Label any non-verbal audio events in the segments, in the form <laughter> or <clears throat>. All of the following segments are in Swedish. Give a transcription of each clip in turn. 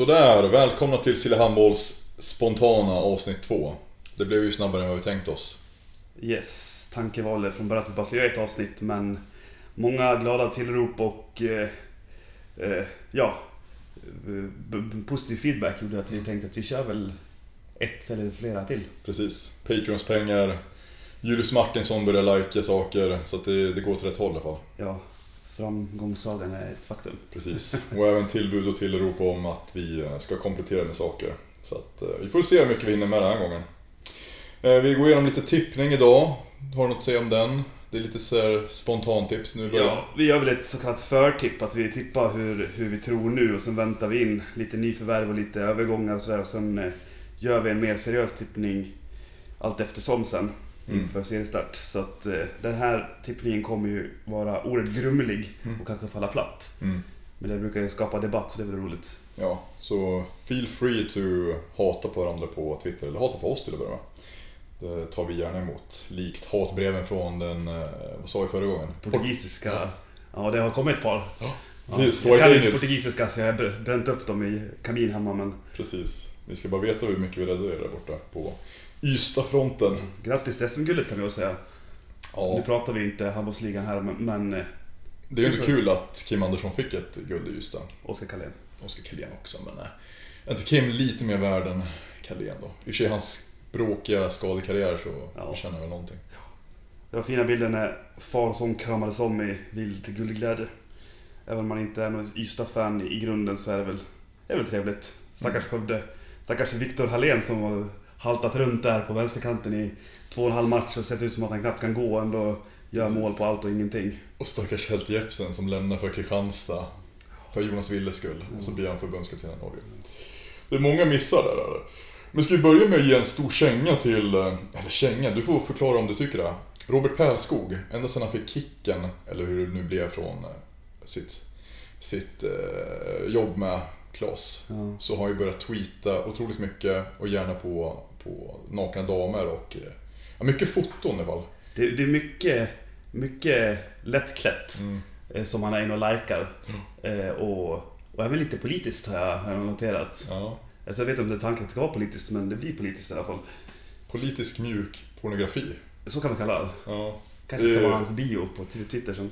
Sådär, välkomna till Sille Handbolls spontana avsnitt 2. Det blev ju snabbare än vad vi tänkt oss. Yes, tanken var från början att vi bara skulle göra ett avsnitt men många glada tillrop och eh, eh, ja, b- positiv feedback gjorde att vi tänkte att vi kör väl ett eller flera till. Precis. Patreons pengar. Julius Martinsson börjar lajka saker, så att det, det går åt rätt håll i alla fall. Ja, framgångssagan är ett faktum. Precis. Och även tillbud och tillrop om att vi eh, ska komplettera med saker. Så att eh, vi får se hur mycket vi hinner med den här gången. Eh, Vi går igenom lite tippning idag. Har du något att säga om den? Det är lite så spontantips nu början. Ja, vi gör väl ett så kallat förtipp, att vi tippar hur, hur vi tror nu och sen väntar vi in lite nyförvärv och lite övergångar och sådär och sen gör vi en mer seriös tippning allt eftersom sen. inför seriestart. Så att eh, den här tippningen kommer ju vara oerhört grumlig och kanske falla platt. Mm. Men det brukar ju skapa debatt så det är väl roligt. Ja, så feel free to hata på varandra på Twitter, eller hata på oss till att börja med. Det tar vi gärna emot. Likt hatbreven från den, eh, vad sa vi förra gången? Portugisiska, ja det har kommit ett par. Ja, Ja, jag kan inte portugisiska så jag har br- bränt upp dem i kamin hemma men Precis. Vi ska bara veta hur mycket vi räddade er där borta på Ystadfronten. grattis till SM-guldet kan vi väl säga. Nu Ja, pratar vi inte handbollsligan här men, eh, det är ju inte kul att Kim Andersson fick ett guld i Ystad. Oskar Carlén. Oskar Carlén också, men nej. Är inte Kim lite mer värd än Carlén då? I och för sig hans bråkiga skadekarriär så Ja. förtjänar han väl någonting. Det var fina bilder när far och son kramades om i vild guldglädje. Även om man inte är någon Ystad-fan i grunden så är det väl, det är väl trevligt. Stackars Skövde. Stackars Viktor Hallén som har haltat runt där på vänsterkanten i två och en halv match och sett ut som att han knappt kan gå och ändå gör mål på allt och ingenting. Och stackars Helt Jepsen som lämnar för Kristianstad för Jonas Willes skull. Och så blir han förbundskapten i Norge. Det är många missar där. Eller? Men ska vi börja med att ge en stor känga till, eh, eller känga, du får förklara om du tycker det. Robert Pärlskog, ända sedan han fick kicken, eller hur det nu blev från eh, sitt, sitt eh, jobb med Klas, Ja. så har ju börjat tweeta otroligt mycket och gärna på, på nakna damer och eh, ja, mycket foton i alla fall. Det, det är mycket, mycket lättklätt Mm. eh, som han är inne och likar. Eh, och, och även lite politiskt har jag, har jag noterat. Ja. Alltså jag vet inte om det är tanken att det ska vara politiskt men det blir politiskt i alla fall. Politisk mjuk pornografi. Så kan man kalla det. Ja. Kanske ska Det- vara hans bio på Twitter sen.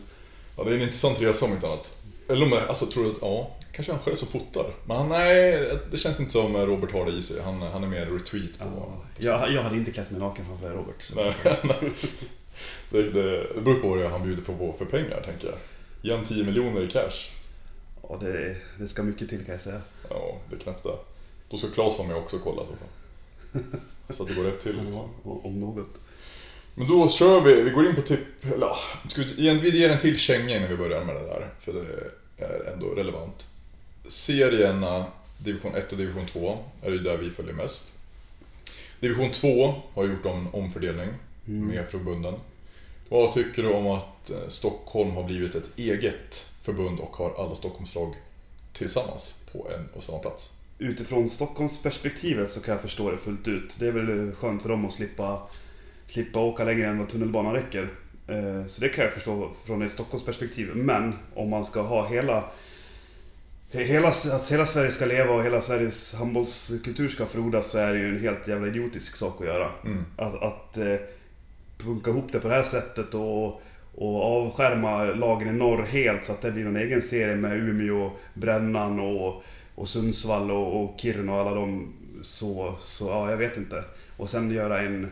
Ja, det är en intressant resa om inte annat. Eller om jag alltså, tror att, ja, kanske han själv som fotar. Men han, nej, det känns inte som Robert har det i sig. Han, han är mer retweet på... Ja, jag, jag hade inte klätt mig naken framför Robert. Nej, nej. <laughs> Det, det, det beror på vad han bjuder på för pengar, tänker jag. Ge han 10 miljoner i cash. Ja, det, det ska mycket till kan jag säga. Ja, det är knappt det. Då ska Claes vara med också och kolla så. <laughs> Så att det går rätt till. Liksom. Ja, om något. Men då kör vi, vi går in på tipp, eller ska vi, vi ger en till känga innan vi börjar med det där. För det är ändå relevant. Serierna, division 1 och division 2, är ju där vi följer mest. Division 2 har gjort en omfördelning med förbunden. Vad tycker du om att eh, Stockholm har blivit ett eget förbund och har alla Stockholmslag tillsammans på en och samma plats? Utifrån Stockholmsperspektivet så kan jag förstå det fullt ut. Det är väl skönt för dem att slippa, slippa åka längre än vad tunnelbanan räcker. Eh, Så det kan jag förstå från ett Stockholmsperspektiv. Men om man ska ha hela Hela, att hela Sverige ska leva och hela Sveriges handbollskultur ska frodas så är det ju en helt jävla idiotisk sak att göra. Mm. Att, att eh, punka ihop det på det här sättet och, och avskärma lagen i norr helt så att det blir någon egen serie med Umeå, Brännan och, och Sundsvall och, och Kiruna och alla de så, så ja, jag vet inte. Och sen göra en,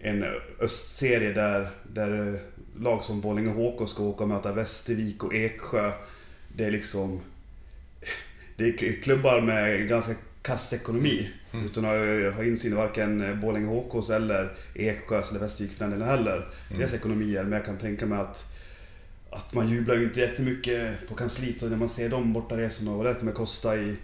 en östserie där, där eh, lag som Borlänge HK ska åka och möta Västervik och Eksjö. Det är liksom... Det är klubbar med ganska kass ekonomi. Utan att ha insyn i varken Borlänge HKs eller Eksjös eller Västervik för den delen heller. Deras ekonomier. Men jag kan tänka mig att att man jublar ju inte jättemycket på kansliet och när man ser de bortaresorna och vad det kommer kosta i,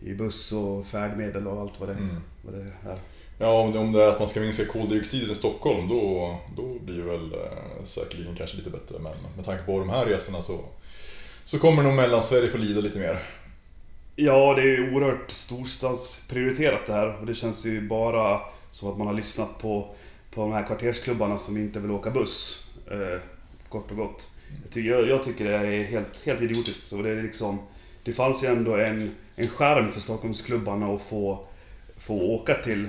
i buss och färdmedel och allt vad det, Mm. vad det är. Ja, om det, om det är att man ska minska koldioxiden i Stockholm då, då blir det väl eh, säkerligen kanske lite bättre. Men med tanke på de här resorna så, så kommer nog Mellansverige få lida lite mer. Ja, det är ju oerhört storstadsprioriterat det här och det känns ju bara som att man har lyssnat på, på de här kvartersklubbarna som inte vill åka buss. Eh, kort och gott. Jag tycker, jag, jag tycker det är helt, helt idiotiskt. Så det är liksom, det fanns ju ändå en, en skärm för Stockholmsklubbarna att få, få åka till,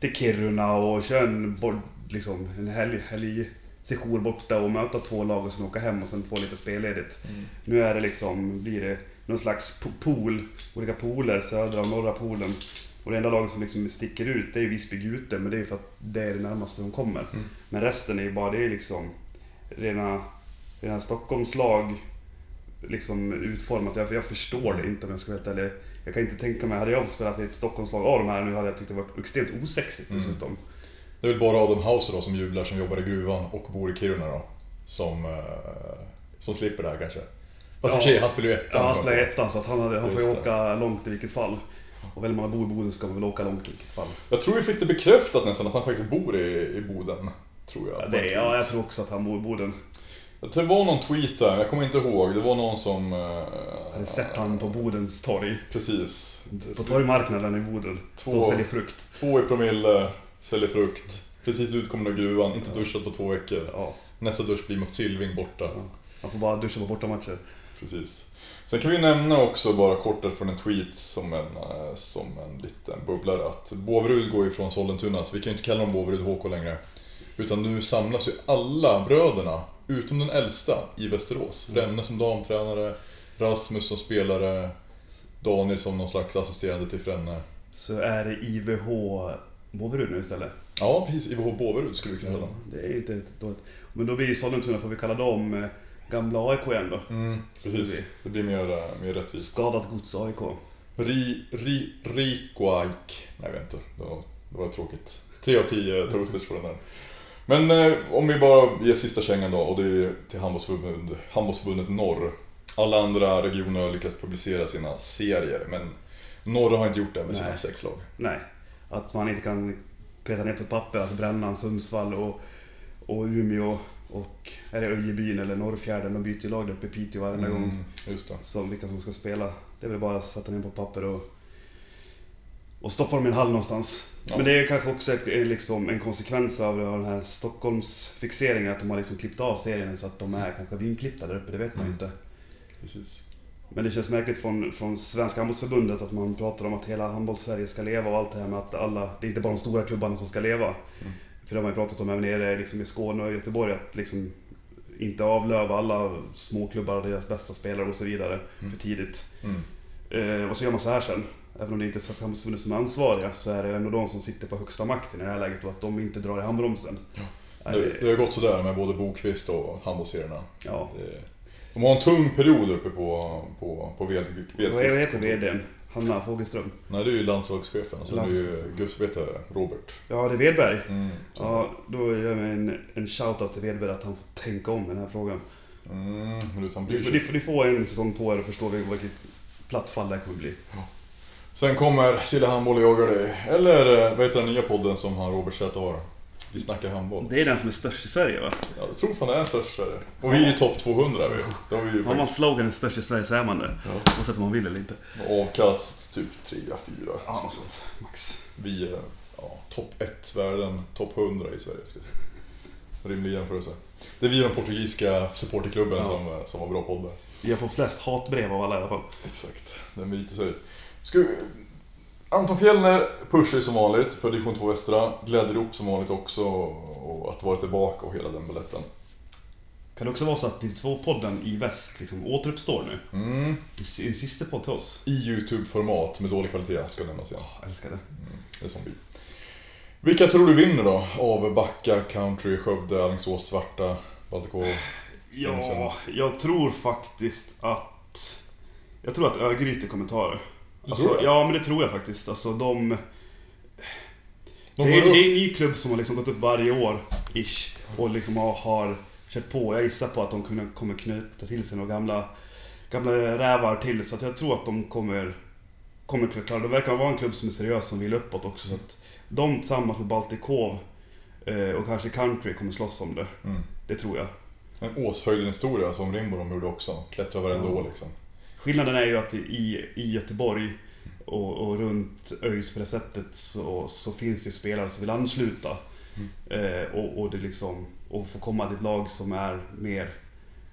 till Kiruna och köra en, bort, liksom, en helg, helg session borta och möta två lag och sen åka hem och sen få lite spelledigt. Nu är det liksom, blir det någon slags po- pool, olika pooler, södra och norra poolen. Och det enda laget som liksom sticker ut det är Visby Gute, men det är för att det är det närmaste de kommer. Men resten är ju bara, det är liksom rena, rena Stockholmslag liksom utformat. Jag, jag förstår det inte om jag ska helt ärlig. Jag kan inte tänka mig, hade jag spelat i ett Stockholmslag av de här nu hade jag tyckt det varit extremt osexigt dessutom. Det är väl bara Adam Hauser då som jublar, som jobbar i gruvan och bor i Kiruna då. Som, eh, som slipper det här kanske. Fast i och för sig, han spelar ju ettan. Ja, han spelar i ettan så att han, hade, han får ju åka långt i vilket fall. Och väljer man att bo i Boden ska man väl åka långt i vilket fall. Jag tror vi fick det bekräftat nästan att han faktiskt bor i, i Boden. Tror jag. Ja, det, ja, jag tror också att han bor i Boden. Det var någon tweet där, jag kommer inte ihåg. Det var någon som... eh, hade sett han på Bodens torg. Precis. På torgmarknaden i Boden. Två- Två säljer frukt. Två i promille, säljer frukt. Precis utkommen ur gruvan, inte duschat på två veckor. Ja. Nästa dusch blir mot Silving borta. Han får bara duscha på bortamatcher. Precis. Sen kan vi nämna också bara kort från en tweet som en, eh, som en liten bubblare att Båverud går ifrån Sollentuna, så vi kan ju inte kalla dem Båverud HK längre. Utan nu samlas ju alla bröderna, utom den äldsta, i Västerås. Fränne som damtränare, Rasmus som spelare, Daniel som någon slags assisterande till Fränne. Så är det IVH Båverud nu istället. Ja, precis. IVH Båverud skulle vi kunna kalla dem. Det är inte dåligt. Men då blir ju Sollentuna, får vi kalla dem eh, gamla AIK igen då. Mm, precis. Det blir mer, eh, mer rättvist. Skadat gods AIK. Ri, ri, Rikoaik. Nej, jag vet inte. Det var, det var tråkigt. 3 av 10 toasters på den här. Men eh, om vi bara ger sista kängan då, och det är till handbollsförbund, handbollsförbundet Norr. Alla andra regioner har lyckats publicera sina serier, men Norr har inte gjort det med sina Nej. sex lag. Nej. Att man inte kan peta ner på ett papper att Brännan, Sundsvall och, och Umeå och är det Öjebyn eller Norrfjärden, de byter ju lag där uppe i Piteå varenda gång. Mm, just det. Som vilka som ska spela. Det är väl bara att sätta ner på papper och, och stoppa dem i en hall någonstans. Ja. Men det är kanske också ett, liksom, en konsekvens av den här Stockholmsfixeringen. Att de har liksom klippt av serien så att de är kanske vinklippta där uppe, det vet man ju Mm. inte. Precis. Men det känns märkligt från, från Svenska handbollsförbundet att man pratar om att hela handbolls-Sverige ska leva och allt det här med att alla, det är inte bara de stora klubbarna som ska leva. Mm. För det har man ju pratat om även nere liksom i Skåne och Göteborg att liksom inte avlöva alla småklubbar deras bästa spelare och så vidare Mm. för tidigt. Mm. Eh, och så gör man så här sen. Även om det inte är Svenska handbollsförbundet som är ansvariga så är det ändå de som sitter på högsta makten i det här läget och att de inte drar i handbromsen. Ja. Det, det har gått sådär med både Bokvist och handbollsserierna. ja. Det, de har en tung period uppe på, på, på ved, ved, Vad heter VDn? Hanna Fogelström? Nej, det är ju landslagschefen och sen är det ju Gus, vet jag, Robert. Ja, det är Wedberg. Mm, Ja, då gör jag en, en shout-out till Wedberg att han får tänka om den här frågan. Mm, Ni ni, ni får en säsong på er och förstå vilket platt fall det här kommer bli. Sen kommer Silla Handboll och jagar dig. Eller eh, vad heter den nya podden som han Robert Zäta har? Vi snackar handboll. Det är den som är störst i Sverige va? Ja, jag tror fan det är störst i Sverige. Och vi är ju topp 200 vi. Det har vi ju Har man faktiskt. sloganen störst i Sverige så är man det. Ja. Oavsett om man vill eller inte. Avkast typ 3, 4. Ja, så att, max. Vi är ja, topp 1 världen, topp 100 i Sverige ska jag säga. Rimlig jämförelse. Det är vi den portugisiska supporterklubben Ja. som, eh, som har bra poddar. Vi har fått flest hatbrev av alla i alla fall. Exakt, den vita sig. Ska vi... Anton Fjellner pushar ju som vanligt för division 2 Västra. Glädjer upp som vanligt också och att vara tillbaka och hela den baletten. Kan det också vara så att Div 2-podden i väst liksom återuppstår nu? Mm. I, i sista podd till oss. I YouTube-format med dålig kvalitet ska nämnas igen. Jag älskar det. Det är som vi. Vilka tror du vinner då? Av Backa, Country, Skövde, Alingsås, Svarta, Baltikov? Ja, jag tror faktiskt att... Jag tror att Örgryte kommer ta det. Alltså, ja, men det tror jag faktiskt. Alltså de... De det, är, det är en ny klubb som har liksom gått upp varje år, ish. Och liksom har, har kört på. Jag gissar på att de kommer knyta till sig några gamla, gamla rävar till. Så att jag tror att de kommer, kommer kunna klara det. Det verkar vara en klubb som är seriös, som vill uppåt också. Så att de tillsammans med Baltikov eh, och kanske Country kommer slåss om det. Mm. Det tror jag. En Åshöjden-historia som Rimbo de gjorde också. Klättra varenda Ja. år liksom. Skillnaden är ju att i, i Göteborg och, och runt ÖIS på det sättet så, så finns det ju spelare som vill ansluta. Mm. Eh, och, och det liksom, och få komma till ett lag som är mer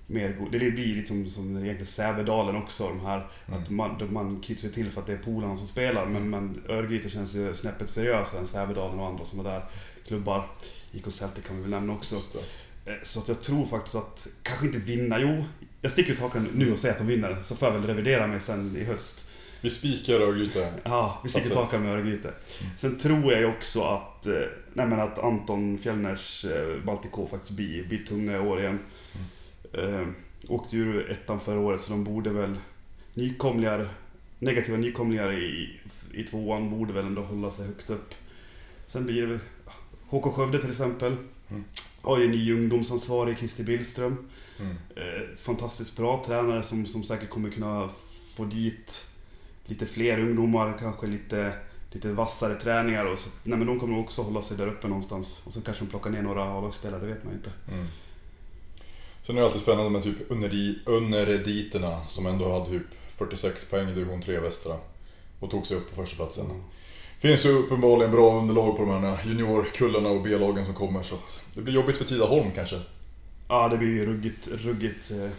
mer god. Det blir liksom som egentligen Sävedalen också, de här att man, man sig till för att det är polarna som spelar. Men, men Örgryte känns ju snäppet seriösare än Sävedalen och andra som är där. Klubbar. IK Celtic kan vi väl nämna också. Eh, Så att jag tror faktiskt att, kanske inte vinna, jo. Jag sticker ut hakan nu och säger att de vinner. Så får jag väl revidera mig sen i höst. Vi spikar Örgryte. Ja, vi sticker ut hakan med Örgryte. Sen tror jag ju också att, eh, nej men att Anton Fjellners eh, Baltic faktiskt blir, blir tunga i år igen. Eh, åkte ju ettan förra året så de borde väl, nykomlingar, negativa nykomlingar i, i tvåan borde väl ändå hålla sig högt upp. Sen blir det väl HK Skövde till exempel. Mm. Har ju en ny ungdomsansvarig, Christer Billström. Mm. Eh, fantastiskt bra tränare som, som säkert kommer kunna få dit lite fler ungdomar, kanske lite, lite vassare träningar. Och så, nej, men de kommer också hålla sig där uppe någonstans. Och så kanske de plockar ner några A-lagsspelare, det vet man inte. Mm. Sen är det alltid spännande med typ Unnerediterna som ändå hade typ 46 poäng i division 3 västra. Och tog sig upp på första platsen. Mm. Finns ju uppenbarligen bra underlag på de här juniorkullarna och B-lagen som kommer så att det blir jobbigt för Tidaholm kanske. Ja, det blir ju ruggigt, ruggigt eh,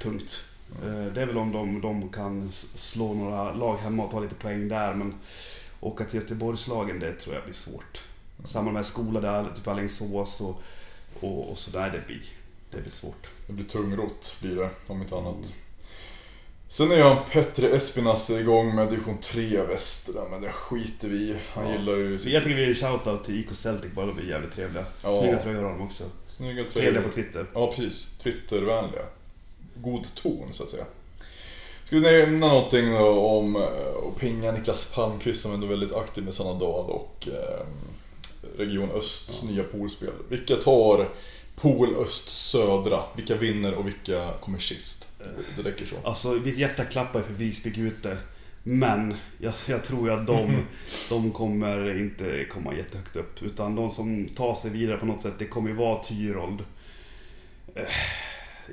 tungt. Eh, det är väl om de, de kan slå några lag hemma och ta lite poäng där, men åka till Göteborgslagen, det tror jag blir svårt. Samma med skola där, typ Alingsås och, och, och sådär, det blir, det blir svårt. Det blir tungrot blir det, om inte annat. Sen är ju han Petre Espinas igång med division 3 västra, men det skiter vi i. Han Ja. gillar ju Så jag tycker vi ger shoutout till IK Celtic bara, de är jävligt trevliga. Ja. Snygga tröjor har de också. snygga Trevliga tröjor. på Twitter. Ja, precis. Twittervänliga. God ton, så att säga. Ska vi nämna någonting då om eh, och pinga Niklas Palmqvist som ändå är väldigt aktiv med Sannadal och eh, Region Östs nya poolspel. Vilka tar Pool Öst Södra? Vilka vinner och vilka kommer sist? Det räcker så. Alltså mitt hjärta klappar för Visby Gute. Men jag, jag tror att de, <laughs> de kommer inte komma jättehögt upp. Utan de som tar sig vidare på något sätt, det kommer ju vara Tyrold. Eh,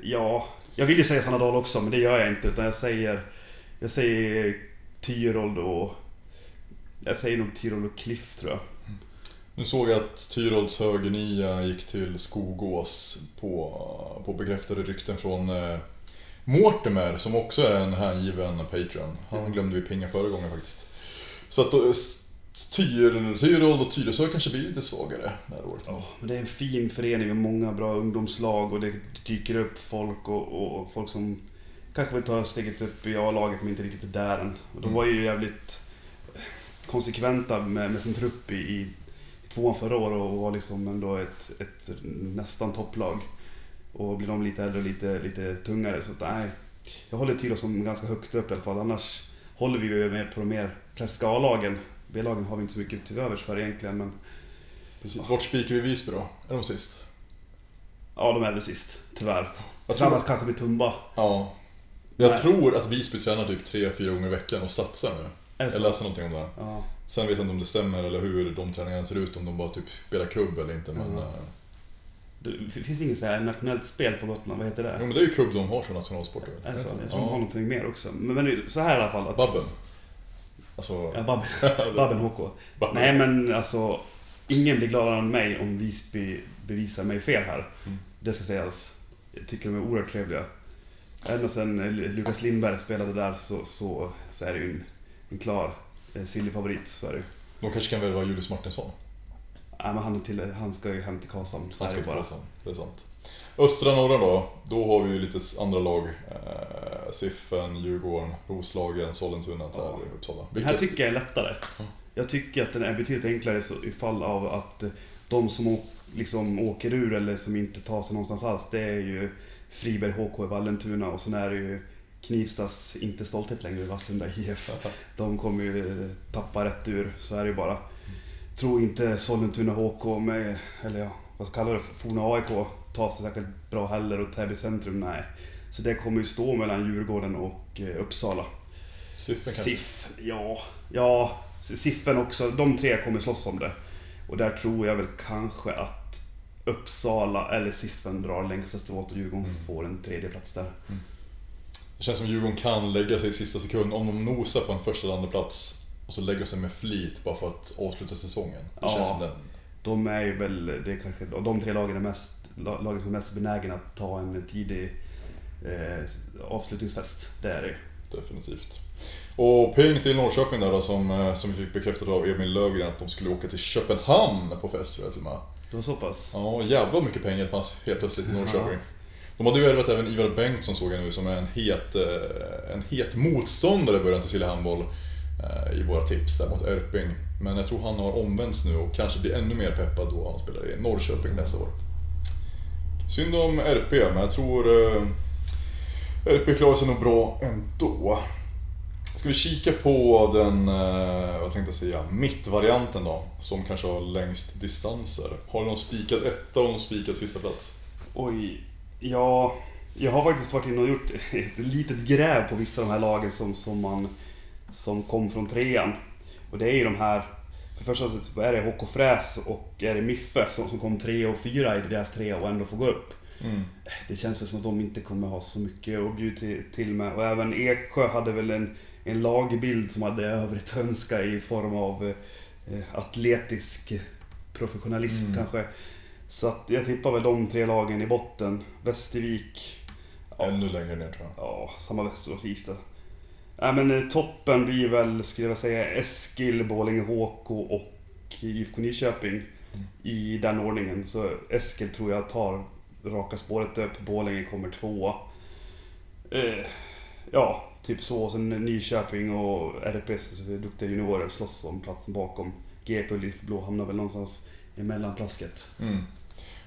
Ja, jag vill ju säga Sannadal också, men det gör jag inte. Utan jag säger, jag säger Tyrold och... Jag säger nog Tyrold och Cliff tror jag. Nu såg jag att Tyrolds högernia gick till Skogås på, på bekräftade rykten från eh, Mortimer som också är en hängiven Patreon. Han glömde vi pinga förra gången faktiskt. Så att då, s- Tyr, Tyrold och Tyresö kanske blir lite svagare det här året. Ja, men det är en fin förening med många bra ungdomslag och det dyker upp folk och, och folk som kanske vill ta steget upp i A-laget men inte riktigt är där än. Och de var ju jävligt konsekventa med, med sin trupp i, i, i tvåan förra året och var liksom ändå ett, ett nästan topplag. Och blir de lite äldre och lite, lite tungare så att, nej. Jag håller till som ganska högt upp i alla fall. Annars håller vi med på de mer klassiska A-lagen. B-lagen har vi inte så mycket till övers för egentligen men Precis. Vart spikar vi Visby då? Är de sist? Ja, de är väl sist, tyvärr. Jag Tillsammans tror, kanske med Tumba. ja. Jag Nej. tror att Visby tränar typ 3-4 gånger i veckan och satsar nu. Jag så? läste någonting om det. Ja. Sen vet jag inte om det stämmer eller hur de träningarna ser ut, om de bara typ spelar kubb eller inte. Men, Ja. Det finns inget så här nationellt spel på Gotland, vad heter det? jo, men det är ju kubb de har som nationalsport. Är det så? Jag tror de Ja. har någonting mer också. Men, men så här i alla fall. Att, Babben. Alltså... Ja, Babben. <laughs> Babben HK. Babben. Nej men alltså, ingen blir gladare än mig om Visby bevisar mig fel här. Mm. Det ska sägas. Jag tycker de är oerhört trevliga. Ända sedan Lukas Lindberg spelade där så, så, så är det ju en, en klar eh, Silly-favorit. Så är det ju. De kanske kan värva Julius Martinsson. Nej, men han, till, han ska ju hem till Karlshamn. Så Han är ska till. Karlshamn, det är sant. Östra norra då, då har vi ju lite andra lag. Eh, Siffen, Djurgården, Roslagen, Sollentuna, Ja. i Uppsala. Den här tycker jag är lättare. Ja. Jag tycker att den är betydligt enklare så ifall av att de som liksom åker ur eller som inte tar sig någonstans alls, det är ju Friberg HK i Vallentuna och sen är det ju Knivstas, inte stolthet längre, Vassunda IF. <laughs> De kommer ju tappa rätt ur, så är det ju bara. Tror inte Sollentuna HK med, eller ja, vad kallar du det, Forna AIK tar sig säkert bra heller och Täby centrum, nej. Så det kommer ju stå mellan Djurgården och eh, Uppsala. Siffen kanske? SIF, ja. Ja, Siffen också. De tre kommer slåss om det. Och där tror jag väl kanske att Uppsala eller Siffen drar längsta strået och Djurgården får en tredje plats där. Det känns som Djurgården kan lägga sig i sista sekund om de nosar på en första eller andra plats och så lägger de sig med flit bara för att avsluta säsongen. Det Ja. känns som den. De är ju väl, det är kanske, de tre lagen är mest la- laget som är mest benägen att ta en tidig eh, avslutningsfest. Det är det ju. Definitivt. Och peng till Norrköping där då som, eh, som vi fick bekräftat av Emil Löfgren att de skulle åka till Köpenhamn på fest tror jag till och med. Det var så pass? Ja, jävlar mycket pengar det fanns helt plötsligt i Norrköping. De hade ju värvat även Ivar Bengtsson såg jag nu som är en het, eh, en het motståndare i början till Silja Handboll Eh, i våra tips där mot Erping. Men jag tror han har omvänts nu och kanske blir ännu mer peppad då han spelar i Norrköping nästa år. Synd om RP, men jag tror eh, RP klarar sig nog bra ändå. Ska vi kika på den, eh, vad tänkte jag säga, mittvarianten då, som kanske har längst distanser. Har du någon spikad etta och någon spikad sista plats? Oj, ja... Jag har faktiskt varit inne och gjort ett litet gräv på vissa av de här lagen som, som, man, som kom från trean. Och det är ju de här... För första så är det HK Fräs och är det Miffe som, som kom tre och fyra i deras trea och ändå får gå upp. Mm. Det känns väl som att de inte kommer ha så mycket att bjuda till, till med. Och även Eksjö hade väl en, en lagbild som hade övrigt önska i form av eh, atletisk professionalism Mm. kanske. Så att jag tippar väl de tre lagen i botten. Västervik, Ännu längre ner tror jag. ja, samma Västerås, Ystad. Ja, men eh, toppen blir väl, skulle jag säga, Eskil, Borlänge HK och IFK Nyköping. I den ordningen. Så Eskil tror jag tar raka spåret upp, Borlänge kommer tvåa. Eh, ja, typ så. Sen Nyköping och RPS, duktiga juniorer, slåss om platsen bakom. GP och Blå hamnar väl någonstans i mellanplasket. Mm.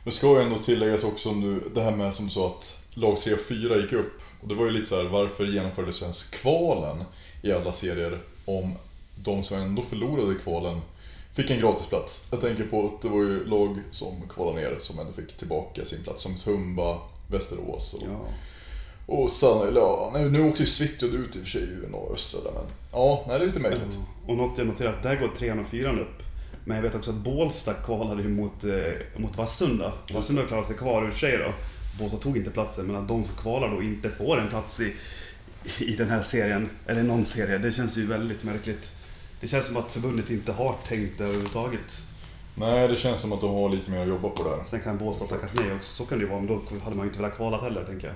Det ska ju ändå tilläggas också om du, det här med som du sa att lag 3 och 4 gick upp. Och det var ju lite så här, varför genomfördes ens kvalen i alla serier om de som ändå förlorade i kvalen fick en gratisplats? Jag tänker på att det var ju lag som kvalade ner som ändå fick tillbaka sin plats, som Tumba, Västerås och, Ja. och sen, eller ja, nu åkte ju Svittjod ut i och för sig i norra östra där, men ja, nej, det är lite märkligt. Och något jag noterat, där går trean och fyran upp. Men jag vet också att Bålsta kvalade ju mot, eh, mot Vassunda. Vassunda klarade sig kvar ur sig då. Bålsta tog inte platsen, men att de som kvalar då inte får en plats i, i den här serien, eller någon serie, det känns ju väldigt märkligt. Det känns som att förbundet inte har tänkt det överhuvudtaget. Nej, det känns som att de har lite mer att jobba på där. Sen kan Bålsta tacka nej också, så kan det ju vara, men då hade man ju inte velat kvala heller, tänker jag.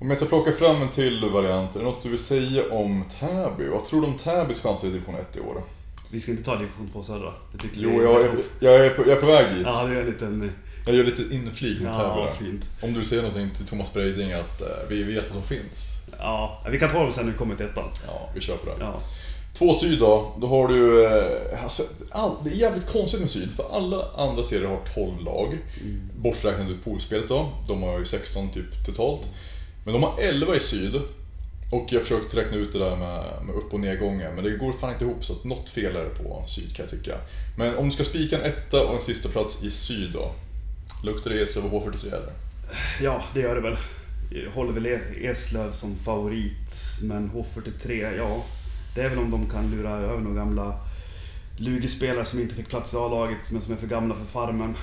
Om jag ska plocka fram en till variant, är det något du vill säga om Täby? Vad tror du om Täbys chanser i division 1 i år? Vi ska inte ta division 2 södra. Det tycker Jo, jag är, jag är, på, jag är på väg dit. Ja, det är en liten... Jag gör lite inflik med Täby Ja, fint. Om du säger någonting till Thomas Breiding att eh, vi vet att de finns. Ja, vi kan ta dem sen när vi kommer till ettan. Ja, vi kör på det. Ja. Två syd då, då har du... Eh, alltså, all, det är jävligt konstigt med syd, för alla andra serier har 12 lag. Borträknat ut poolspelet då, de har ju 16 typ totalt. Men de har 11 i syd. Och jag har försökt räkna ut det där med, med upp och nedgången, men det går fan inte ihop så att något fel är det på syd kan jag tycka. Men om du ska spika en etta och en sista plats i syd då? Luktar det Eslöv och H43 eller? Ja, det gör det väl. Jag håller väl E- Eslöv som favorit, men H43, ja. Det är väl om de kan lura över några gamla Lugi-spelare som inte fick plats i A-laget, men som är för gamla för farmen.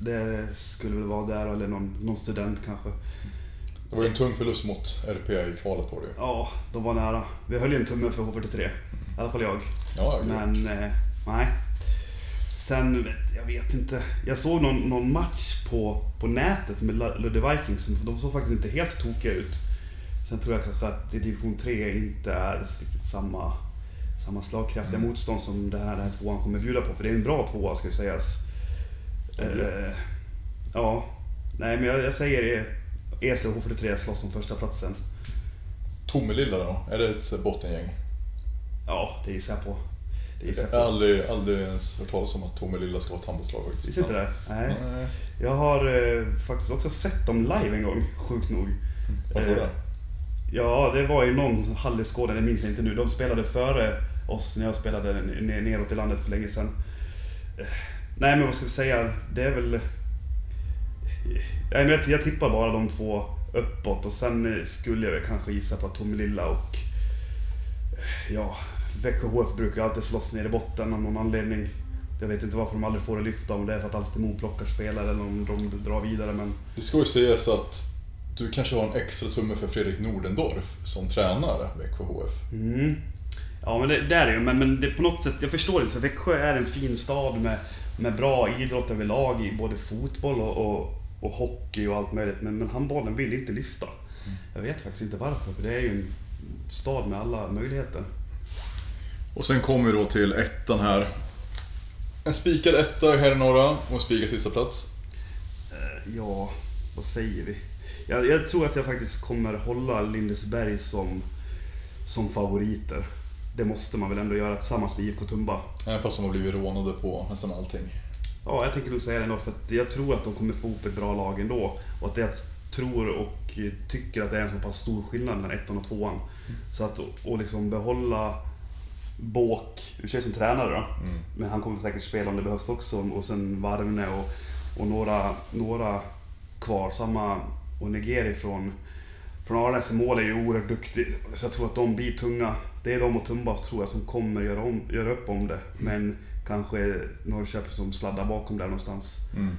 Det skulle väl vara där, eller någon, någon student kanske. Det var ju en tung förlust mot RP i kvalet var det ju. Ja, de var nära. Vi höll ju en tumme för H43. I alla fall jag. Ja, jag Men, eh, nej. Sen, jag vet inte. Jag såg någon, någon match på, på nätet med Lu- Ludde Vikings. De såg faktiskt inte helt tokiga ut. Sen tror jag kanske att division 3 inte är riktigt samma, samma slagkraftiga Mm. motstånd som det här, det här tvåan kommer bjuda på. För det är en bra tvåa ska sägas. Eh, ja, nej men jag, jag säger Eslöv och H43 slåss om första platsen. Tomelilla då? Är det ett bottengäng? Ja, det gissar jag på. Jag har aldrig, aldrig ens hört talas om att Tomelilla ska vara ett handbollslag faktiskt. Visste inte det? Nej. Nej. Jag har eh, faktiskt också sett dem live en gång, sjukt nog. Varför Eh, det? Ja, det var i någon hall i Skåne, det minns jag inte nu. De spelade före oss när jag spelade ner- neråt i landet för länge sedan. Eh, Nej men vad ska vi säga, det är väl... Men jag, jag tippar bara de två uppåt och sen eh, skulle jag väl kanske gissa på Tomelilla och... eh, Ja, Växjö HF brukar alltid slåss ner i botten av någon anledning. Jag vet inte varför de aldrig får det lyfta, om det är för att Alstermo plockar spelare eller om de drar vidare men... Det ska ju sägas att du kanske har en extra tumme för Fredrik Nordendorf som tränar Växjö HF. Mm. Ja men det där är ju, men, men det på något sätt, jag förstår inte för Växjö är en fin stad med, med bra idrott överlag i både fotboll och, och, och hockey och allt möjligt. Men, men handbollen vill inte lyfta. Jag vet faktiskt inte varför, för det är ju en stad med alla möjligheter. Och sen kommer vi då till ettan här. En spikad etta här i norra och en spikad sista plats. Eh, Ja, vad säger vi? Jag, jag tror att jag faktiskt kommer hålla Lindesberg som, som favoriter. Det måste man väl ändå göra tillsammans med IFK Tumba. Även fast de har blivit rånade på nästan allting. Ja, jag tänker nog säga det ändå, för att jag tror att de kommer få ihop ett bra lag ändå. Och att jag tror och tycker att det är en så pass stor skillnad mellan ettan och tvåan. Så att och liksom behålla Båk, i och som tränare då, men han kommer säkert spela om det behövs också. Och sen Varvne och, och några, några kvar. Samma och Negeri från, från Arnäs i mål är ju oerhört duktig. Så jag tror att de blir tunga. Det är de och Tumba tror jag som kommer göra, om, göra upp om det. Men kanske Norrköping som sladdar bakom där någonstans. Mm.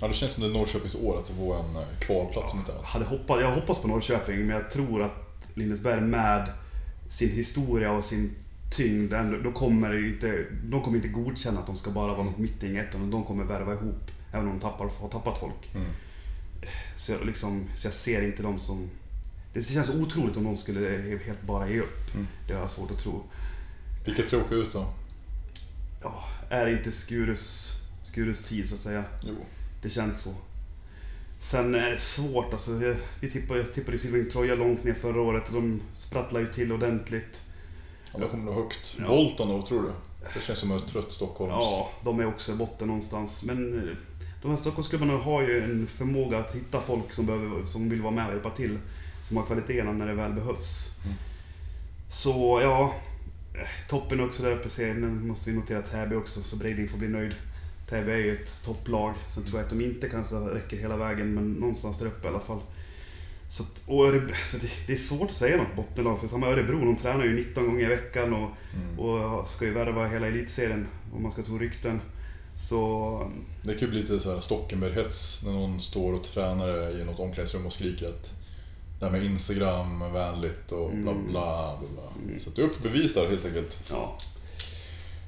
Ja, det känns som det är Norrköpings år att få en eh, kvalplats om inte. Hade hoppat, jag hoppas på Norrköping, men jag tror att Lindesberg med sin historia och sin tyngd, ändå- då kommer inte, de kommer inte godkänna att de ska bara vara något mitting utan de kommer värva ihop, även om de tappar, har tappat folk. Mm. Så jag, liksom, så jag ser inte dem som... Det känns otroligt om de skulle helt bara ge upp. Mm. Det har jag svårt att tro. Vilka tror åker ut då? Ja, är det inte Skurus, Skurus tid så att säga? Jo. Det känns så. Sen är det svårt alltså. Vi tippade, tippade Silving Troja långt ner förra året och de sprattlade ju till ordentligt. Ja, kommer nog högt. Ja. Bolton då, tror du? Det känns som ett trött Stockholm. Ja, de är också i botten någonstans. Men eh, de här Stockholmsklubbarna har ju en förmåga att hitta folk som, behöver, som vill vara med och hjälpa till. Som har kvaliteterna när det väl behövs. Mm. Så ja, eh, toppen också där uppe ser Nu måste vi notera Täby också, så Breiding får bli nöjd. Täby är ju ett topplag. Sen tror jag att de inte kanske räcker hela vägen, men någonstans där uppe i alla fall. Så, att, Örebro, <laughs> så det, det är svårt att säga något bottenlag, för samma Örebro, de tränar ju 19 gånger i veckan och, Mm. och ska ju värva hela elitserien, om man ska tro rykten. Så Det kan ju bli lite så här Stockenberg-hets när någon står och tränar i något omklädningsrum och skriker att det här med Instagram vänligt och bla Mm. bla bla. bla. Så det är upp till bevis där helt enkelt. ja,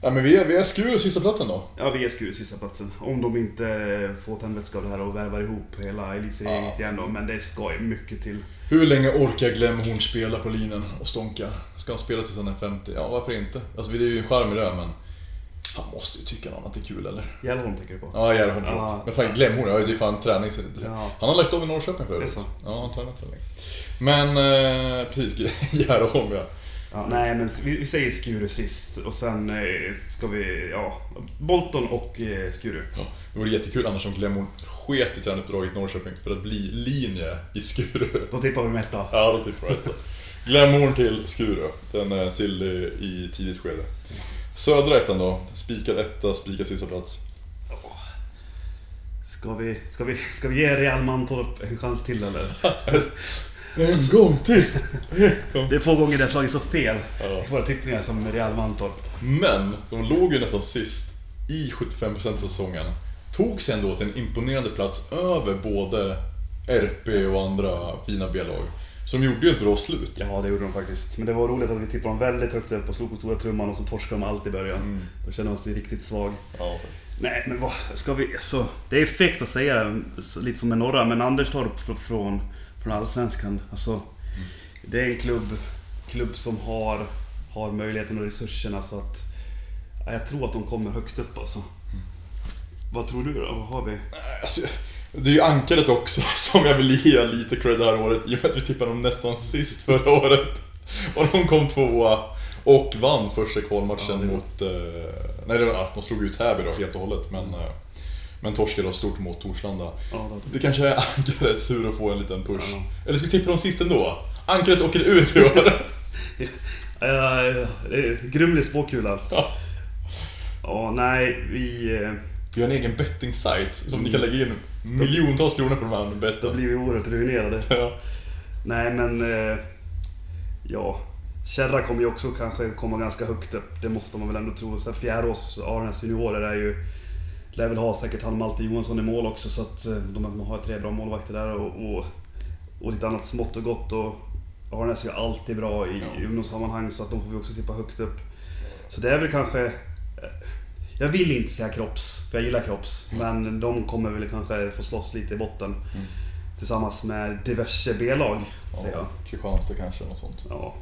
Ja, men vi är, vi är skur sista platsen då. ja vi är skur sista platsen Om de inte får tändvätska av det här och värvar ihop hela elitseriegänget Ja. igen då, men det ska ju mycket till. Hur länge orkar Glenn Horn spela på linjen och stånka? Ska han spela tills han är 50? Ja, varför inte? Alltså det är ju en charm i det, men han måste ju tycka något annat är kul eller? Gällholm tänker du på? Ja, Järholm Ja. Men fan, Glenn Horn, ja, det är fan träning. Ja. Han har lagt av i Norrköping för övrigt. Ja, han tränar träning. Men eh, precis, <laughs> Järholm ja. Ja, nej men vi, vi säger Skuru sist och sen eh, ska vi, ja, Bolton och eh, Skuru. Ja, det vore jättekul annars om Glenn Horn sket i tränuppdraget i Norrköping för att bli linje i Skuru. Då tippar vi Metta. Ja, då tippar jag detta. Glenn Horn till Skuru. Den är sill i- i tidigt skede. Södra ettan då. Spikad etta, spikad sista plats. Ska vi, ska vi, ska vi ge Real Mantorp en chans till eller? <laughs> En gång till! Det är få gånger det har slagit så fel Ja. i våra tippningar som Real Mantorp. Men de låg ju nästan sist i 75% av säsongen. Tog sig ändå till en imponerande plats över både RP och andra fina B-lag. Som gjorde ju ett bra slut. Ja, det gjorde de faktiskt. Men det var roligt att vi tippade dem väldigt högt upp och slog på stora trumman och så torskade de allt i början. Mm. Då kände man sig riktigt svag. Ja, faktiskt. Nej, men vad ska vi... Så, det är fegt att säga det, lite som med norra, men Anderstorp fr- från, från Allsvenskan. Alltså, Det är en klubb, klubb som har, har möjligheten och resurserna så att... Ja, jag tror att de kommer högt upp alltså. Vad tror du då? Vad har vi? Alltså, det är ju ankaret också <laughs> som jag vill ge lite cred det här året i och med att vi tippade dem nästan sist förra <laughs> året. Och de kom tvåa och vann första kvalmatchen Ja, mot... Eh, nej, det var- ja, de slog ut Täby då helt och hållet men, eh, men torskade då stort mot Torslanda. Ja, då. Det kanske är ankaret sur att få en liten push. Ja. Eller ska vi tippa dem sist ändå? Ankaret åker ut i år. <laughs> Grumlig spåkula. Ja. Ja, nej, vi... eh, Vi har en egen betting-sajt som ni kan lägga in miljontals kronor på de här Då betten. blir vi oerhört ruinerade. Ja. Nej men... eh, Ja. Kärra kommer ju också kanske komma ganska högt upp. Det måste man väl ändå tro. Fjärås, Arnes juniorer är ju... Lär väl ha säkert han Malte Johansson i mål också så att eh, de har tre bra målvakter där och, och, och lite annat smått och gott och Arnes är alltid bra i Ja. ungdomssammanhang så att de får vi också tippa högt upp. Så det är väl kanske... eh, jag vill inte säga kropps, för jag gillar kropps. Men de kommer väl kanske få slåss lite i botten. Tillsammans med diverse B-lag, säger jag. Ja, Kristianstad kanske, något sånt. Ja.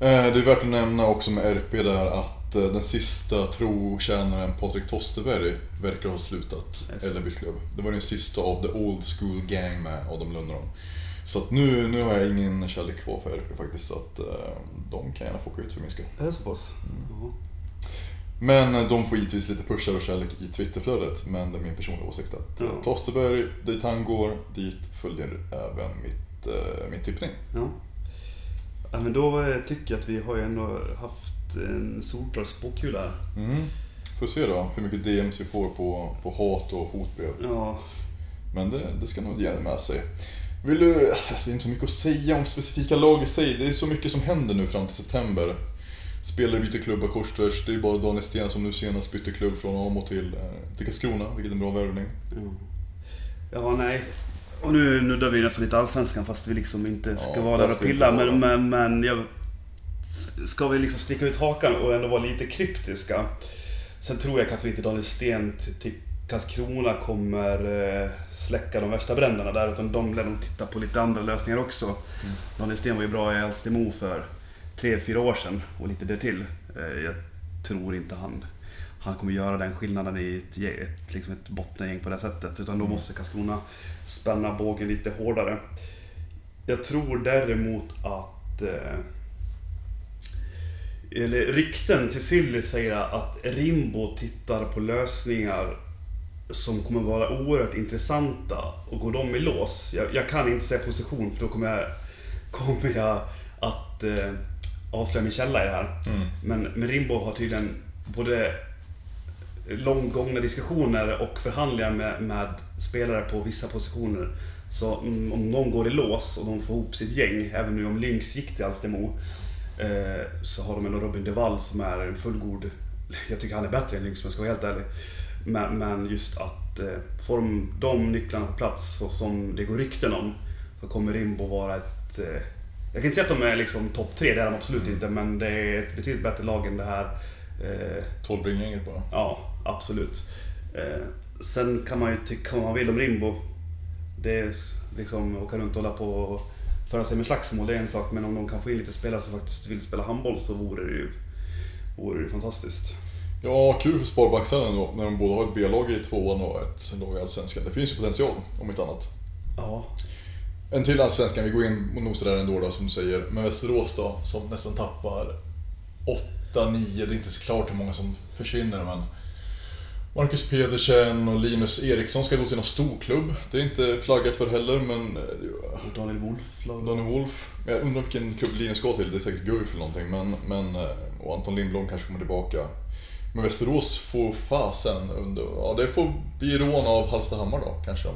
Eh, Det är värt att nämna också med RP där att den sista trotjänaren Patrik Tosterberg verkar ha slutat Jaså. Ellenbys klubb. Det var den sista av the old school gang med Adam Lundron. Så att nu, nu har jag ingen kärlek kvar för RP faktiskt, så att eh, de kan gärna få åka ut för min skull. Är det så pass? Ja. Men eh, de får givetvis lite pushar och kärlek i Twitterflödet, men det är min personliga åsikt att eh, Ja. Tosterberg, dit han går, dit följer även mitt, eh, min tippning. Ja. ja. men då eh, tycker jag att vi har ju ändå haft en solklar spåkula här. Mm. Får se då hur mycket DMs vi får på, på hat och hotbrev. Ja. Men det, det ska nog ge med sig. Vill du, alltså det är inte så mycket att säga om specifika lag i sig. Det är så mycket som händer nu fram till september. Spelare byter klubbar kors tvärs. Det är bara Daniel Sten som nu senast bytte klubb från Amo till, eh, till Karlskrona, vilket är en bra värvning. Ja, ja nej. Och nu nuddar vi nästan lite Allsvenskan fast vi liksom inte ska Ja, vara där och pilla. Men, men, men jag, ska vi liksom sticka ut hakan och ändå vara lite kryptiska. Sen tror jag kanske inte Daniel Sten till, till Karlskrona kommer eh, släcka de värsta bränderna där. Utan de lär nog titta på lite andra lösningar också. Mm. Daniel Sten var ju bra i Alstermo för tre, fyra år sedan och lite därtill. Eh, jag tror inte han, han kommer göra den skillnaden i ett, ett, liksom ett bottengäng på det sättet. Utan då måste Karlskrona spänna bågen lite hårdare. Jag tror däremot att... Eller rykten till Silly säger att Rimbo tittar på lösningar som kommer vara oerhört intressanta. Och går de i lås, jag, jag kan inte säga position för då kommer jag, kommer jag att eh, avslöja min källa i det här. Mm. Men, men Rimbo har tydligen både långt gångna diskussioner och förhandlingar med, med spelare på vissa positioner. Så om någon går i lås och de får ihop sitt gäng, även nu om Lynx gick till Alstermo, så har de ändå Robin Devall som är en fullgod... <laughs> Jag tycker han är bättre än Lynx om jag ska vara helt ärlig. Men, men just att eh, får de de nycklarna på plats så som det går rykten om, så kommer Rimbo vara ett... Eh, jag kan inte säga att de är liksom topp tre, det är de absolut inte, men det är ett betydligt bättre lag än det här eh, Tolvbringgänget bara. Ja, absolut. Eh, sen kan man ju tycka vad man vill om Rimbo. Det är liksom åka runt och hålla på och föra sig med slagsmål, det är en sak. Men om de kan få in lite spelare som faktiskt vill spela handboll så vore det ju, vore det ju fantastiskt. Ja, kul för Sparbacksarna ändå, när de både har ett B-lag i tvåan och ett lag i Allsvenskan. Det finns ju potential, om inte annat. Ja. En till Allsvenskan, vi går in och nosar där ändå då, som du säger. Men Västerås då, som nästan tappar 8-9, det är inte så klart hur många som försvinner men Marcus Pedersen och Linus Eriksson ska gå till någon storklubb. Det är inte flaggat för heller, men... eh, Och Daniel Wolf. Daniel Wolf. Jag undrar vilken klubb Linus ska till, det är säkert Guif eller någonting. Men, men, eh, och Anton Lindblom kanske kommer tillbaka. Men Västerås får fasen under... Ja, det får bli rån av Hallstahammar då, kanske.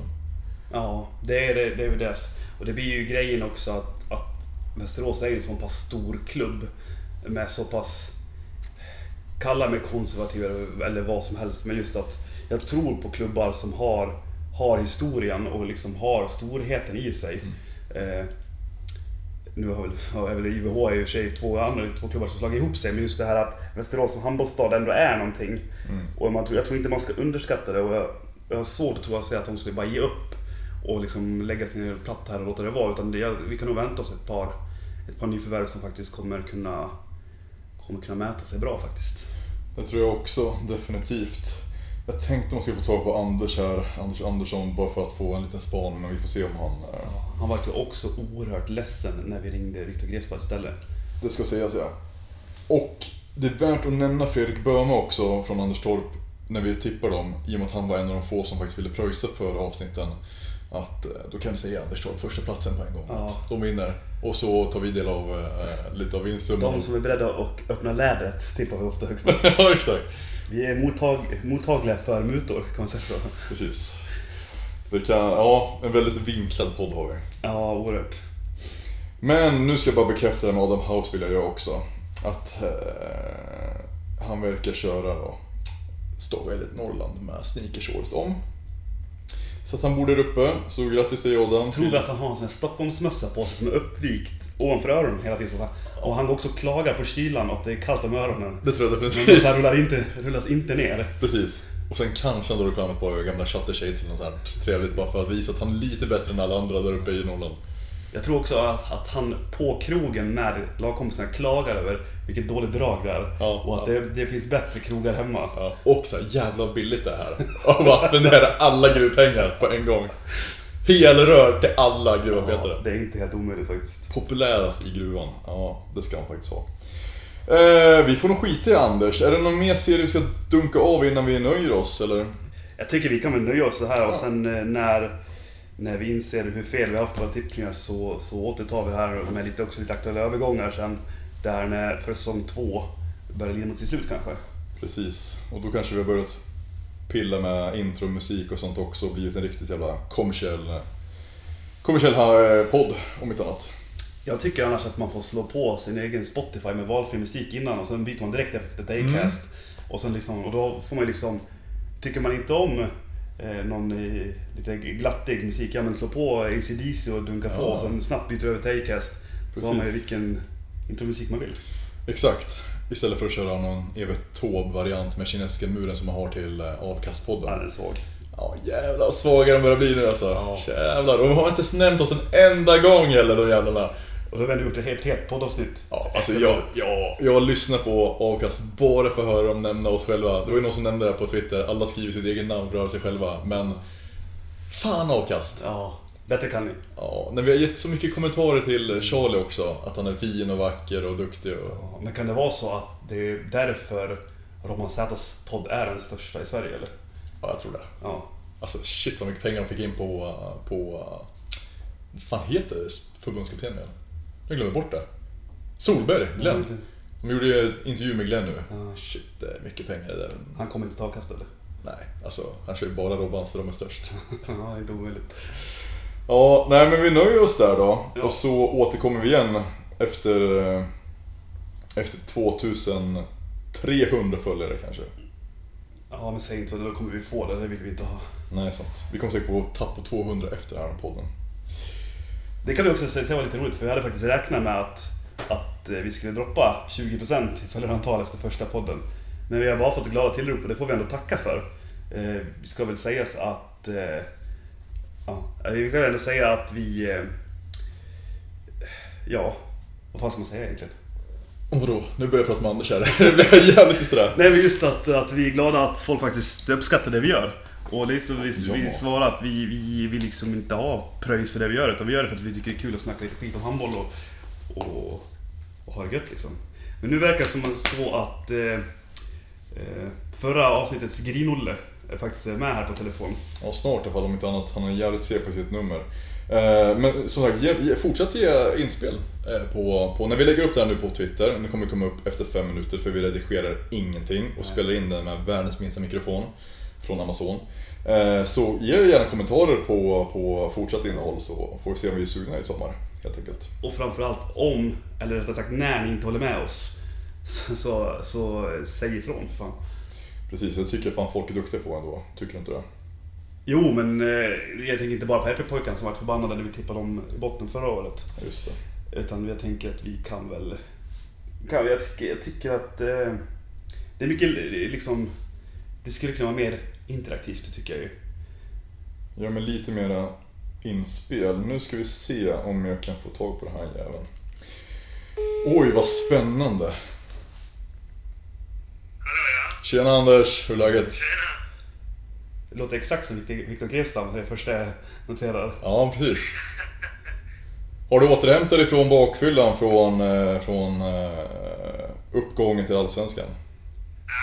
Ja, det är det, det är deras. Och det blir ju grejen också att, att Västerås är en så pass stor klubb med så pass kalla mig konservativ eller- vad som helst, men just att jag tror på klubbar som har, har historien och liksom har storheten i sig. Eh, nu har väl, har väl IVH i och för sig två, andra, två klubbar som slagit ihop sig, men just det här att Västerås som handbollsstad ändå är någonting. Och man, tror- jag tror inte man ska underskatta det och jag, jag har svårt att tro att säga att de skulle bara ge upp och liksom lägga sig ner platt här och låta det vara. Utan det, vi kan nog vänta oss ett par, ett par nyförvärv som faktiskt kommer kunna, kommer kunna mäta sig bra faktiskt. Det tror jag också, definitivt. Jag tänkte man skulle få tag på Anders här, Anders Andersson, bara för att få en liten span, men vi får se om han... eh, Han var ju också oerhört ledsen när vi ringde Viktor Grevstad istället. Det ska sägas ja. Och det är värt att nämna Fredrik Böhme också från Anderstorp när vi tippar dem, i och med att han var en av de få som faktiskt ville pröjsa för avsnitten. Att eh, då kan vi säga Anderstorp första platsen på en gång. Ja. Att de vinner. Och så tar vi del av eh, lite av vinstsumman. De som är beredda att öppna lädret tippar vi ofta högst upp. <laughs> ja, exakt. Vi är mottag, mottagliga för mutor, kan man säga så. Precis. Det kan, ja, en väldigt vinklad podd har vi. Ja, oerhört. Men nu ska jag bara bekräfta det med Adam House vill jag göra också. Att eh, han verkar köra då Ståga Elit Norrland med sneakers året om. Så att han bor där uppe, så grattis till Adam. Tror vi att han har en sån här Stockholmsmössa på sig som är uppvikt ovanför öronen hela tiden. Och han går också och klagar på kylan och att det är kallt om öronen. Det tror jag Men definitivt. så här rullar inte, rullas inte ner. Precis. Och sen kanske han drar fram ett par gamla shutter shades eller något sånt här trevligt bara för att visa att han är lite bättre än alla andra där uppe i Norrland. Jag tror också att, att han på krogen när lagkompisarna klagar över vilket dåligt drag det är. Ja, och att ja. det, det finns bättre krogar hemma. Ja. Och så här, jävla billigt det här. Och bara spendera alla gruvpengar på en gång. Helrör till alla gruvarbetare. Ja, det är inte helt omöjligt faktiskt. Populärast i gruvan. Ja, det ska han faktiskt ha. Eh, vi får nog skita i Anders. Är det någon mer serie vi ska dunka av innan vi nöjer oss eller? Jag tycker vi kan väl nöja oss så här och sen eh, när, när vi inser hur fel vi har haft våra tippningar så, så återtar vi det här med lite, också lite aktuella övergångar sen. Där när för säsong två börjar lida mot sitt slut kanske. Precis. Och då kanske vi har börjat pilla med intromusik och sånt också och blivit en riktigt jävla kommersiell, kommersiell eh, podd om inte annat. Jag tycker annars att man får slå på sin egen Spotify med valfri musik innan och sen byter man direkt efter ett Acast. Och, sen liksom, och då får man liksom... Tycker man inte om eh, någon eh, lite glattig musik, ja men slå på AC/DC och dunka på Ja. och sen snabbt byter över till Acast. Så har man ju vilken intromusik man vill. Exakt. Istället för att köra någon Evert Taube-variant med kinesiska muren som man har till eh, avkastpodden. Ja, den är svag. Ja jävlar svaga de börjar bli nu alltså. Ja. Jävlar, de har inte nämnt oss en enda gång heller de jävlarna. Och då har vi ändå gjort ett helt, helt poddavsnitt. Ja, alltså jag, jag, jag lyssnar på avkast bara för att höra dem nämna oss själva. Det var ju någon som nämnde det här på Twitter, alla skriver sitt eget namn att höra sig själva. Men fan avkast. Ja, bättre kan ni. Ja, när vi har gett så mycket kommentarer till Charlie också, att han är fin och vacker och duktig och... Ja, Men kan det vara så att det är därför Roman Zs podd är den största i Sverige eller? Ja, jag tror det. Ja. Alltså shit vad mycket pengar de fick in på... på vad fan heter förbundskaptenen? Jag glömmer bort det. Solberg, Glenn. De gjorde ju en intervju med Glenn nu. Ja. Shit, det är mycket pengar i det. Han kommer inte ta avkast eller? Nej, alltså han kör ju bara Robbans för de är störst. <laughs> Ja, inte omöjligt. Ja, nej men vi nöjer oss där då. Ja. Och så återkommer vi igen efter, eh, efter 2300 följare kanske. Ja, men säg inte så, då kommer vi få det. Det vill vi inte ha. Nej, sant. Vi kommer säkert få tapp på 200 efter den här podden. Det kan vi också säga var lite roligt, för vi hade faktiskt räknat med att, att eh, vi skulle droppa 20% i följarantal efter första podden. Men vi har bara fått glada tillrop och det får vi ändå tacka för. Eh, ska väl sägas att... Eh, ja, vi kan ändå säga att vi... Eh, ja, vad fan ska man säga egentligen? Vadå? Nu börjar jag prata med Anders här. <laughs> Det blir jävligt sådär. Nej men just att, att vi är glada att folk faktiskt uppskattar det vi gör. Och det är så vi, Ja. vi svarar att vi, vi vill liksom inte ha pröjs för det vi gör utan vi gör det för att vi tycker det är kul att snacka lite skit om handboll och, och, och ha det gött liksom. Men nu verkar det som så att eh, eh, förra avsnittets Grinolle är faktiskt med här på telefon. Ja, snart i alla fall om inte annat. Han är jävligt seg på sitt nummer. Eh, Men som sagt, ge, fortsätt ge inspel eh, på, på, när vi lägger upp det här nu på Twitter. Det kommer komma upp efter fem minuter för vi redigerar ingenting och spelar in den med världens minsta mikrofon från Amazon. Eh, Så ge gärna kommentarer på, på fortsatt innehåll så får vi se om vi är sugna i sommar helt enkelt. Och framförallt om, eller rättare sagt när ni inte håller med oss. Så, så, så säg ifrån för fan. Precis, jag tycker fan folk är duktiga på ändå. Tycker du inte det? Jo, men eh, jag tänker inte bara på RP-pojkarna som var förbannade när vi tippade dem i botten förra året. Just det. Utan jag tänker att vi kan väl... Kan, jag, tycker, jag tycker att eh, det är mycket liksom... Det skulle kunna vara mer interaktivt, tycker jag ju. Ja men lite mera inspel. Nu ska vi se om jag kan få tag på den här jäveln. Oj vad spännande. Hallå ja. Tjena Anders, hur är läget? Tjena. Det låter exakt som Victor- Victor Grevstam, det första jag noterar. Ja precis. Har du återhämtat dig från bakfyllan från, eh, från eh, uppgången till Allsvenskan?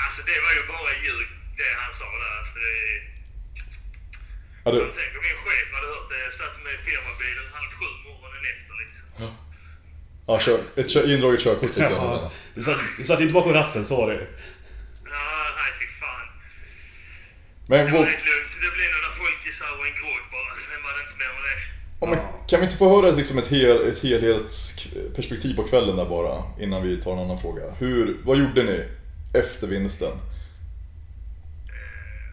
Alltså det var ju bara ljug det han sa där. Alltså, det... Ja, du, Tänk om min chef hade hört det. Jag satt med i firmabilen halv sju morgonen efter liksom. ja, kör, ett kör, indraget körkort liksom. Ja, du, satt, du satt inte bakom ratten, så var det Ja, nej fy fan. Men, Det var rätt lugnt. Det blev några folkisar och en grogg bara. Sen var det inte mer med det. ja, men kan vi inte få höra liksom ett, hel, ett helhetsperspektiv på kvällen där bara? Innan vi tar en annan fråga. Hur, vad gjorde ni efter vinsten?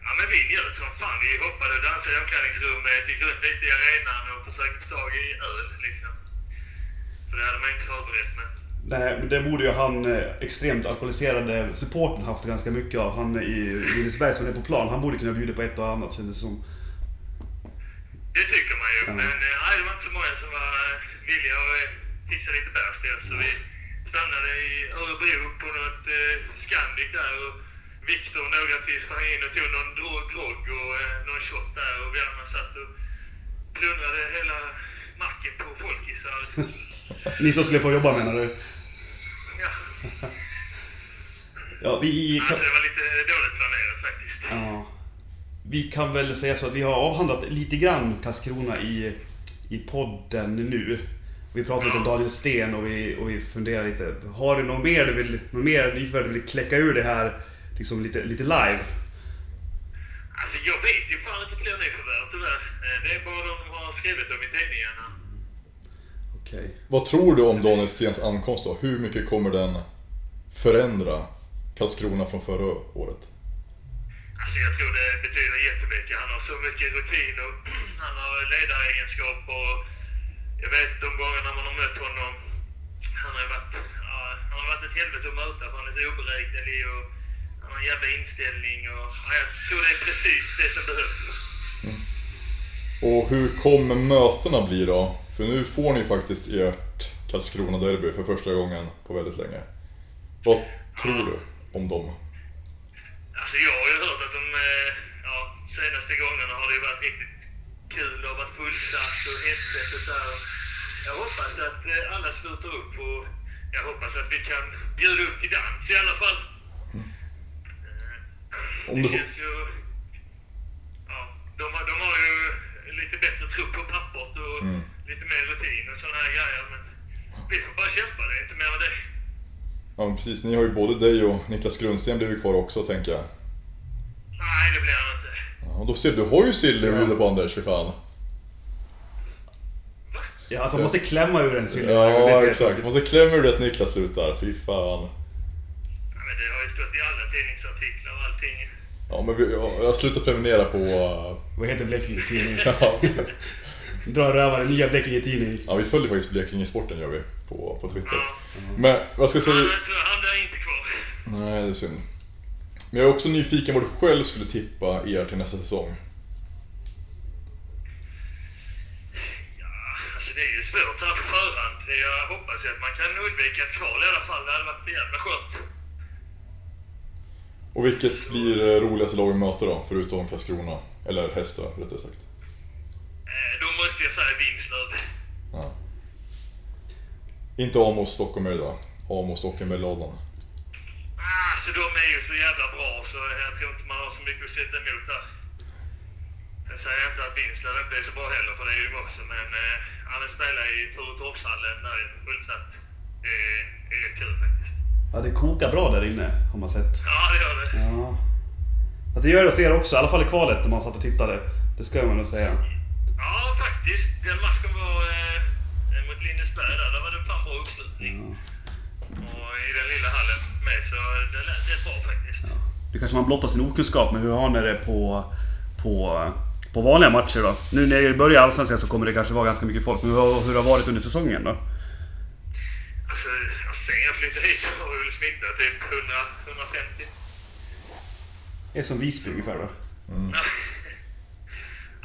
Ja men vi njöt som fan. Vi hoppade och dansade i omklädningsrummet, gick runt lite i arenan och försökte få tag i öl liksom. För det hade man inte förberett med. Nej, men det borde ju han eh, extremt alkoholiserade supporten haft ganska mycket av. Han i Lindesberg som är på plan, han borde kunna bjuda på ett och annat kändes det som. Det tycker man ju. Ja. Men eh, nej, det var inte så många som var eh, villiga att eh, fixa lite bärs till oss. Så vi stannade i Örebro på något eh, Scandic där. Och Viktor och några till sprang in och tog någon grogg och eh, någon shot där. Och vi andra satt och plundrade hela macken på folkisar. <laughs> Ni som skulle på jobba menar du? Ja, Ja, vi alltså det var lite dåligt planerat faktiskt. ja, vi kan väl säga så att vi har avhandlat lite grann Karlskrona i, i podden nu. Vi pratar lite om Daniel Sten och vi, och vi funderar lite. Har du något mer du vill, något mer du vill kläcka ur det här liksom lite, lite live? Alltså jag vet ju fan inte fler nyförvärv tyvärr. Eh, Det är bara de har skrivit om i tidningarna. Okej. Vad tror du om Daniel Stens ankomst då? Hur mycket kommer den förändra Karlskrona från förra året? Alltså jag tror det betyder jättemycket. Han har så mycket rutin och <clears throat> han har ledaregenskap och jag vet de gångerna man har mött honom. Han har ju varit, ja, han har varit ett helvete att möta för han är så oberäknelig och har en jävla inställning och ja, jag tror det är precis det som behövs. Och hur kommer mötena bli då? För nu får ni faktiskt ert Karlskrona-derby för första gången på väldigt länge. Vad tror du om dem? Alltså jag har ju hört att de eh, ja, senaste gångerna har det ju varit riktigt kul. Det har varit fullsatt och hetsigt och så här. Jag hoppas att eh, alla sluter upp och jag hoppas att vi kan bjuda upp till dans i alla fall. Om Det du känns ju... Ja, de, har, de har ju lite bättre trupp på pappret och Mm. lite mer rutin och sådana här grejer. Men vi får bara kämpa, det är inte mer med det. Ja men precis, ni har ju både dig och Niklas Grundsten blivit kvar också tänker jag. Nej, det blir han inte. Ja, och då ser du, du har ju Silly att bjuda på Anders, för fan. Ja, att man måste klämma ur en sill. Ja exakt, man måste klämma ur det att Niklas slutar, fy fan. Ja, men det har ju stått i alla tidningsartiklar och allting. Ja men vi, jag jag har slutat prenumerera på... uh, Vad heter Blekinges tidning? <laughs> Ja, Dra rövare, nya Blekinge tidning. ja vi följer faktiskt Blekinge-sporten gör vi på, på Twitter. Ja. Men vad ska jag Han, säga? han blir inte kvar. Nej, det är synd. Men jag är också nyfiken vad du själv skulle tippa er till nästa säsong. Ja, alltså det är ju svårt här på förhand. Jag hoppas ju att man kan undvika ett kval i alla fall. Det hade varit jävla skönt. Och vilket blir det roligaste lag att möta då, förutom Karlskrona? Eller Hästö, rättare sagt. Eh, Då måste jag säga Vinslöv. Ja. Inte Amos Stockholm då? Amos eller Lådan. Ah, så de är ju så jävla bra så jag tror inte man har så mycket att sätta emot där. Sen säger jag inte att Vinslöv inte är så bra heller, för det är ju också. Men eh, han spelar i Furutorpshallen där är fullsatt. Det är rätt kul faktiskt. Ja, det kokar bra där inne, har man sett. Ja, det gör det. Ja. Att det gör det hos er också, i alla fall i kvalet när man satt och tittade. Det ska man nog säga. Ja, faktiskt. Den matchen var eh, mot Lindesberg där. Där var det fan bra uppslutning. Ja. Och i den lilla hallen med så det lät rätt bra faktiskt. Nu kanske man blottar sin okunskap, men hur har ni det på, på, på vanliga matcher då? Nu när det börjar Allsvenskan så kommer det kanske vara ganska mycket folk, men hur har, hur har det varit under säsongen då? Alltså, sen jag flyttade hit har vi väl snittat typ 100, 150. Det är som Visby ungefär då? <laughs>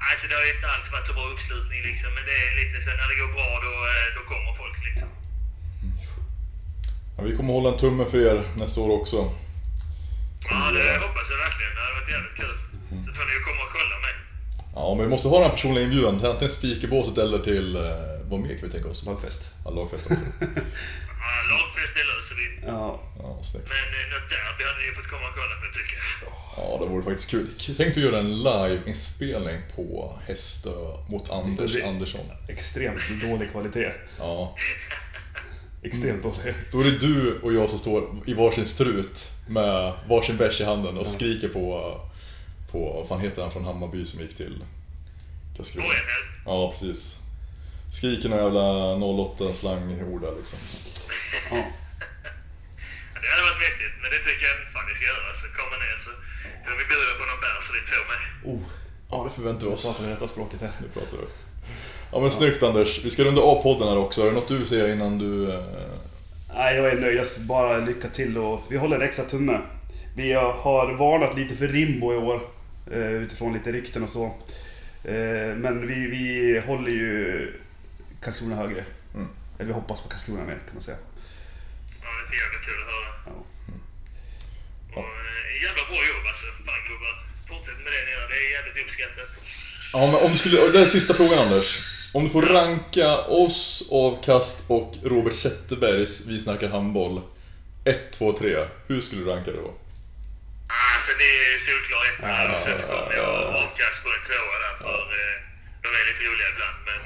Alltså det har ju inte alls varit så bra uppslutning liksom. Men det är lite så när det går bra då, eh, då kommer folk liksom. Ja, vi kommer hålla en tumme för er nästa år också. Ja, det hoppas jag verkligen. Det hade varit jävligt kul. Så får ni ju komma och kolla med. Ja, men vi måste ha den här personliga inbjudan till antingen Spikerbåset eller till... Vad mer kan vi tänka oss? Lagfest. Ja, lagfest också. <laughs> Ja, lagfest det löser vi. Ja. Ja, snyggt. Men eh, något derby hade ni fått komma och kolla på tycker jag. Ja, det vore faktiskt kul. Tänk att göra en live-inspelning på Hästö mot Anders Det- Andersson. Extremt dålig kvalitet. Ja. <laughs> Extremt dålig. Då är det du och jag som står i varsin strut med varsin bärs i handen och skriker på, på, vad fan heter han från Hammarby som gick till Karlskrona? Ja, precis. Skriker några jävla 08 slangord där liksom. Ja. Ja, Det hade varit mäktigt, men det tycker jag fan ni ska göra. Så komma ner så kan vi bjuda på någon bärs och lite så med. Oh, Ja, det förväntar vi jag oss. pratar det rätta språket här. Nu pratar du. Ja men snyggt Anders. Vi ska runda av podden här också. Är det något du vill säga innan du... eh, Nej, jag är nöjd. Jag bara lycka till och vi håller en extra tumme. Vi har varnat lite för Rimbo i år. eh, Utifrån lite rykten och så. Eh, Men vi, vi håller ju Karlskrona högre. Mm. Eller vi hoppas på Karlskrona mer kan man säga. Ja, det är jävla kul att höra. Ja. Och, eh, jävla bra jobb alltså. Fan gubbar. Fortsätt med det ni gör. Det är jävligt uppskattat. Ja, men om du skulle, det är sista frågan Anders. Om du får ranka oss, Avkast och Robert Zetterbergs Vi snackar handboll. 1, 2, 3. Hur skulle du ranka det då? Alltså det är solklar etta här och sen så kommer jag ja, ja. avkast på en tvåa där för eh, de är lite roliga ibland men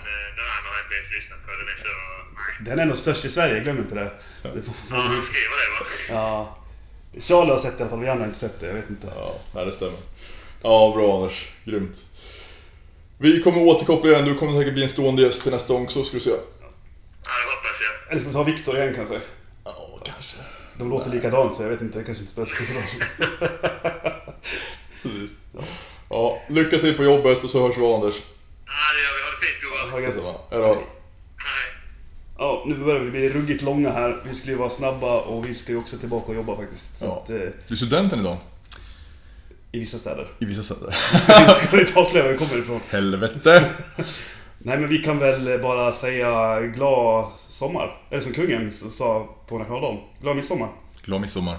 ens lyssnat på. Den är så... Nej. Den är nog störst i Sverige, glöm inte det. det Ja, han skriver det va? ja. Charlie har sett det i alla fall, vi andra har inte sett det. Jag vet inte. Ja, nej, det stämmer. Ja, bra Anders. Grymt. Vi kommer återkoppla igen. Du kommer säkert bli en stående gäst till nästa gång också, ska du se. Ja, det hoppas jag. Eller ska vi ta Viktor igen kanske? Ja, kanske. De låter likadant så jag vet inte, det kanske inte spelar så stor roll. <laughs> Precis. Ja, lycka till på jobbet och så hörs vi av Anders. Ja, det gör vi. Ha det fint gubbar. Ha det gött. Hejdå. Hej. Ja, nu börjar vi bli ruggigt långa här. Vi skulle ju vara snabba och vi ska ju också tillbaka och jobba faktiskt. Så Ja. att, eh, Du är studenten idag? I vissa städer. I vissa städer. <laughs> Vi ska inte avslöja var vi kommer ifrån. Helvete! <laughs> Nej men vi kan väl bara säga glad sommar. Eller som kungen sa på nationaldagen. Glad midsommar. Glad midsommar.